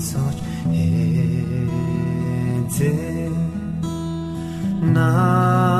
Намайг тавшруулаа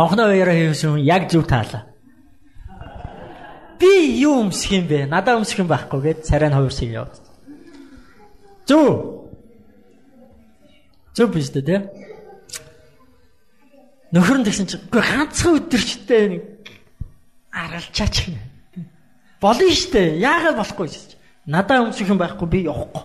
Хонхноо баяраа хийсэн яг зөв таалаа. Би юу өмсөх юм бэ? Надаа өмсөх юм байхгүй гэд царай нь хувирсыг яваад. Зөв. Зөв биш дээ тий. Нөхөр нь тэгсэн чинь үгүй ганцхан өдөрчтэй нэг аргалчаач юм. Болно штэ. Яагаад болохгүй гэж. Надаа өмсөх юм байхгүй би явахгүй.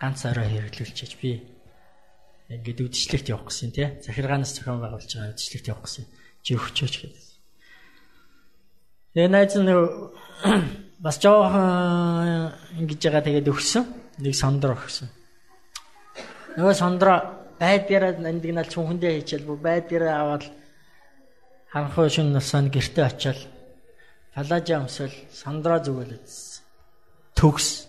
ганц орой хэрэглүүлчихэж би ингээд үдшилтэд явах гэсэн тий. Захиргаанаас зохион байгуулж байгаа үдшилтэд явах гэсэн. Чи өгчөөч гэдэг. Тэгээ найз нь бас жоохон ингэж байгаа тэгээд өгсөн. Нэг сондор өгсөн. Нөгөө сондро байдгаараа нандинал чүнхэндээ хийчихэл бүр байдгаараа аваад ханхуу шин насанд гэрте очиад палажа өмсөл сондро зүгэлээд төгс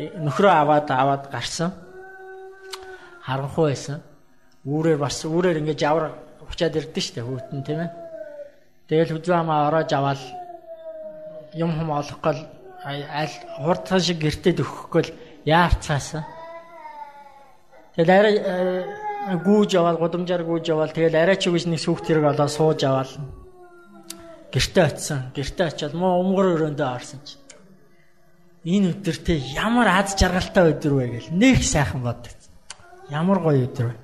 Нөхрөө аваад аваад гарсан. Харанхуй байсан. Үүрээр бас үүрээр ингэж явар учаад ирдэ штэ хүүтэн тийм ээ. Тэгэл хүзүү хамаа ороож аваад юм хум олохгүй аль хурдхан шиг гэртээ өгөхгүй яарцаасан. Тэгэл арай э, гүүж аваад гудамжаар гүүж аваад тэгэл арай ч үгүйс нэг сүхт хэрэг олоо сууж аваад гэртээ очисон. Гэртээ очиод муу өмгөр өрөөндөө орсон чи. Энэ өдөртөө ямар аз жаргалтай өдөр вэ гэл нэг сайхан боддог. Ямар гоё өдөр вэ.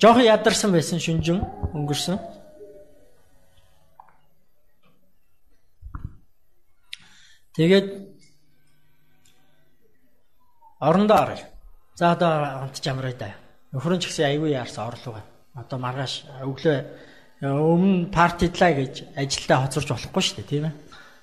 Жохон ядарсан байсан шүнжин өнгөрсөн. Тэгээд орондоо оръё. За одоо онтч амраа да. Нөхөр нь ч гэсэн аягүй яарсан орлого. Одоо маргааш өглөө өмнө партидлаа гэж ажилдаа хоцорч болохгүй шүү дээ, тийм ээ.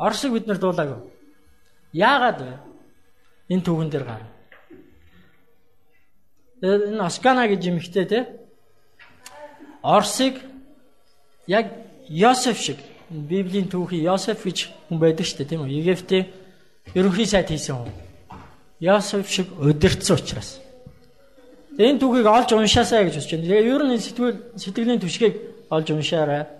Оршиг бид нар дуулаагүй. Яагаад вэ? Энэ түүхэн дээр гар. Энэ Оскана гэж юмхтэй те. Орсыг яг Йосеф шиг Библийн түүхий Йосеф гэж хүн байдаг шүү дээ тийм үү? Египтийн ерөнхий сайд хийсэн хүн. Йосеф шиг удирдсан учраас. Энэ түүхийг олж уншаасаа гэж бодож байна. Тэгээ ер нь сэтгэл сэтгэлийн түшгийг олж уншаарай.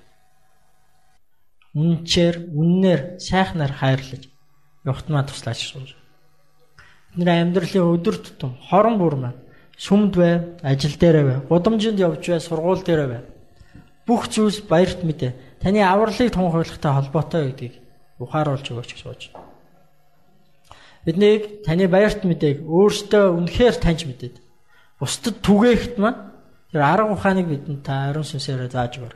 үнчээр, үннээр, сайхнаар хайрлаж явахтмаа туслаач шууд. Бидний амьдралын өдөр тутам хорон бүр маань сүмд бай, ажил дээрээ бай, гудамжинд явж бай, сургууль дээрээ бай. Бүх зүйлс баярт мэдээ. Таны авралыг тунхаглагтай холбоотой гэдгийг ухааруулж өгөөч гэж сууж. Биднийг таны баярт мэдээг өөртөө үнэхээр таньж мэдээд бусдад түгээхт маань тэр арга ухааныг бидэнд та ариун сүнсээр зааж өгөр.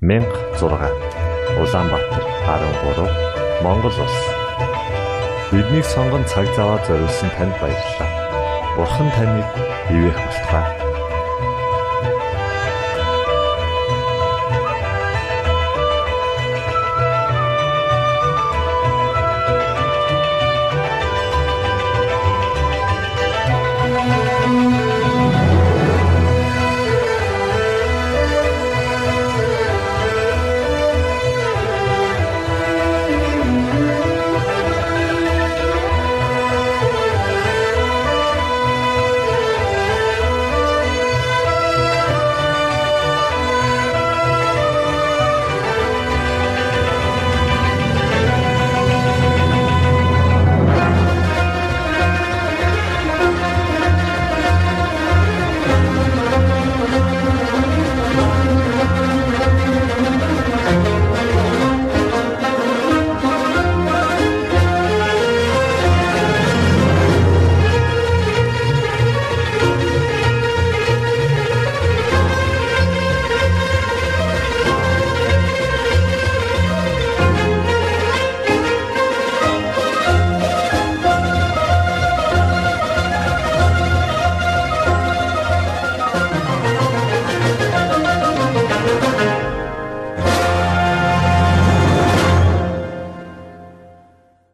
16 Улаанбаатар 13 Монгол улс. Биднийг сонгон цаг зав аваад зориулсан танд баярлалаа. Бурхан таныг бивээх болтугай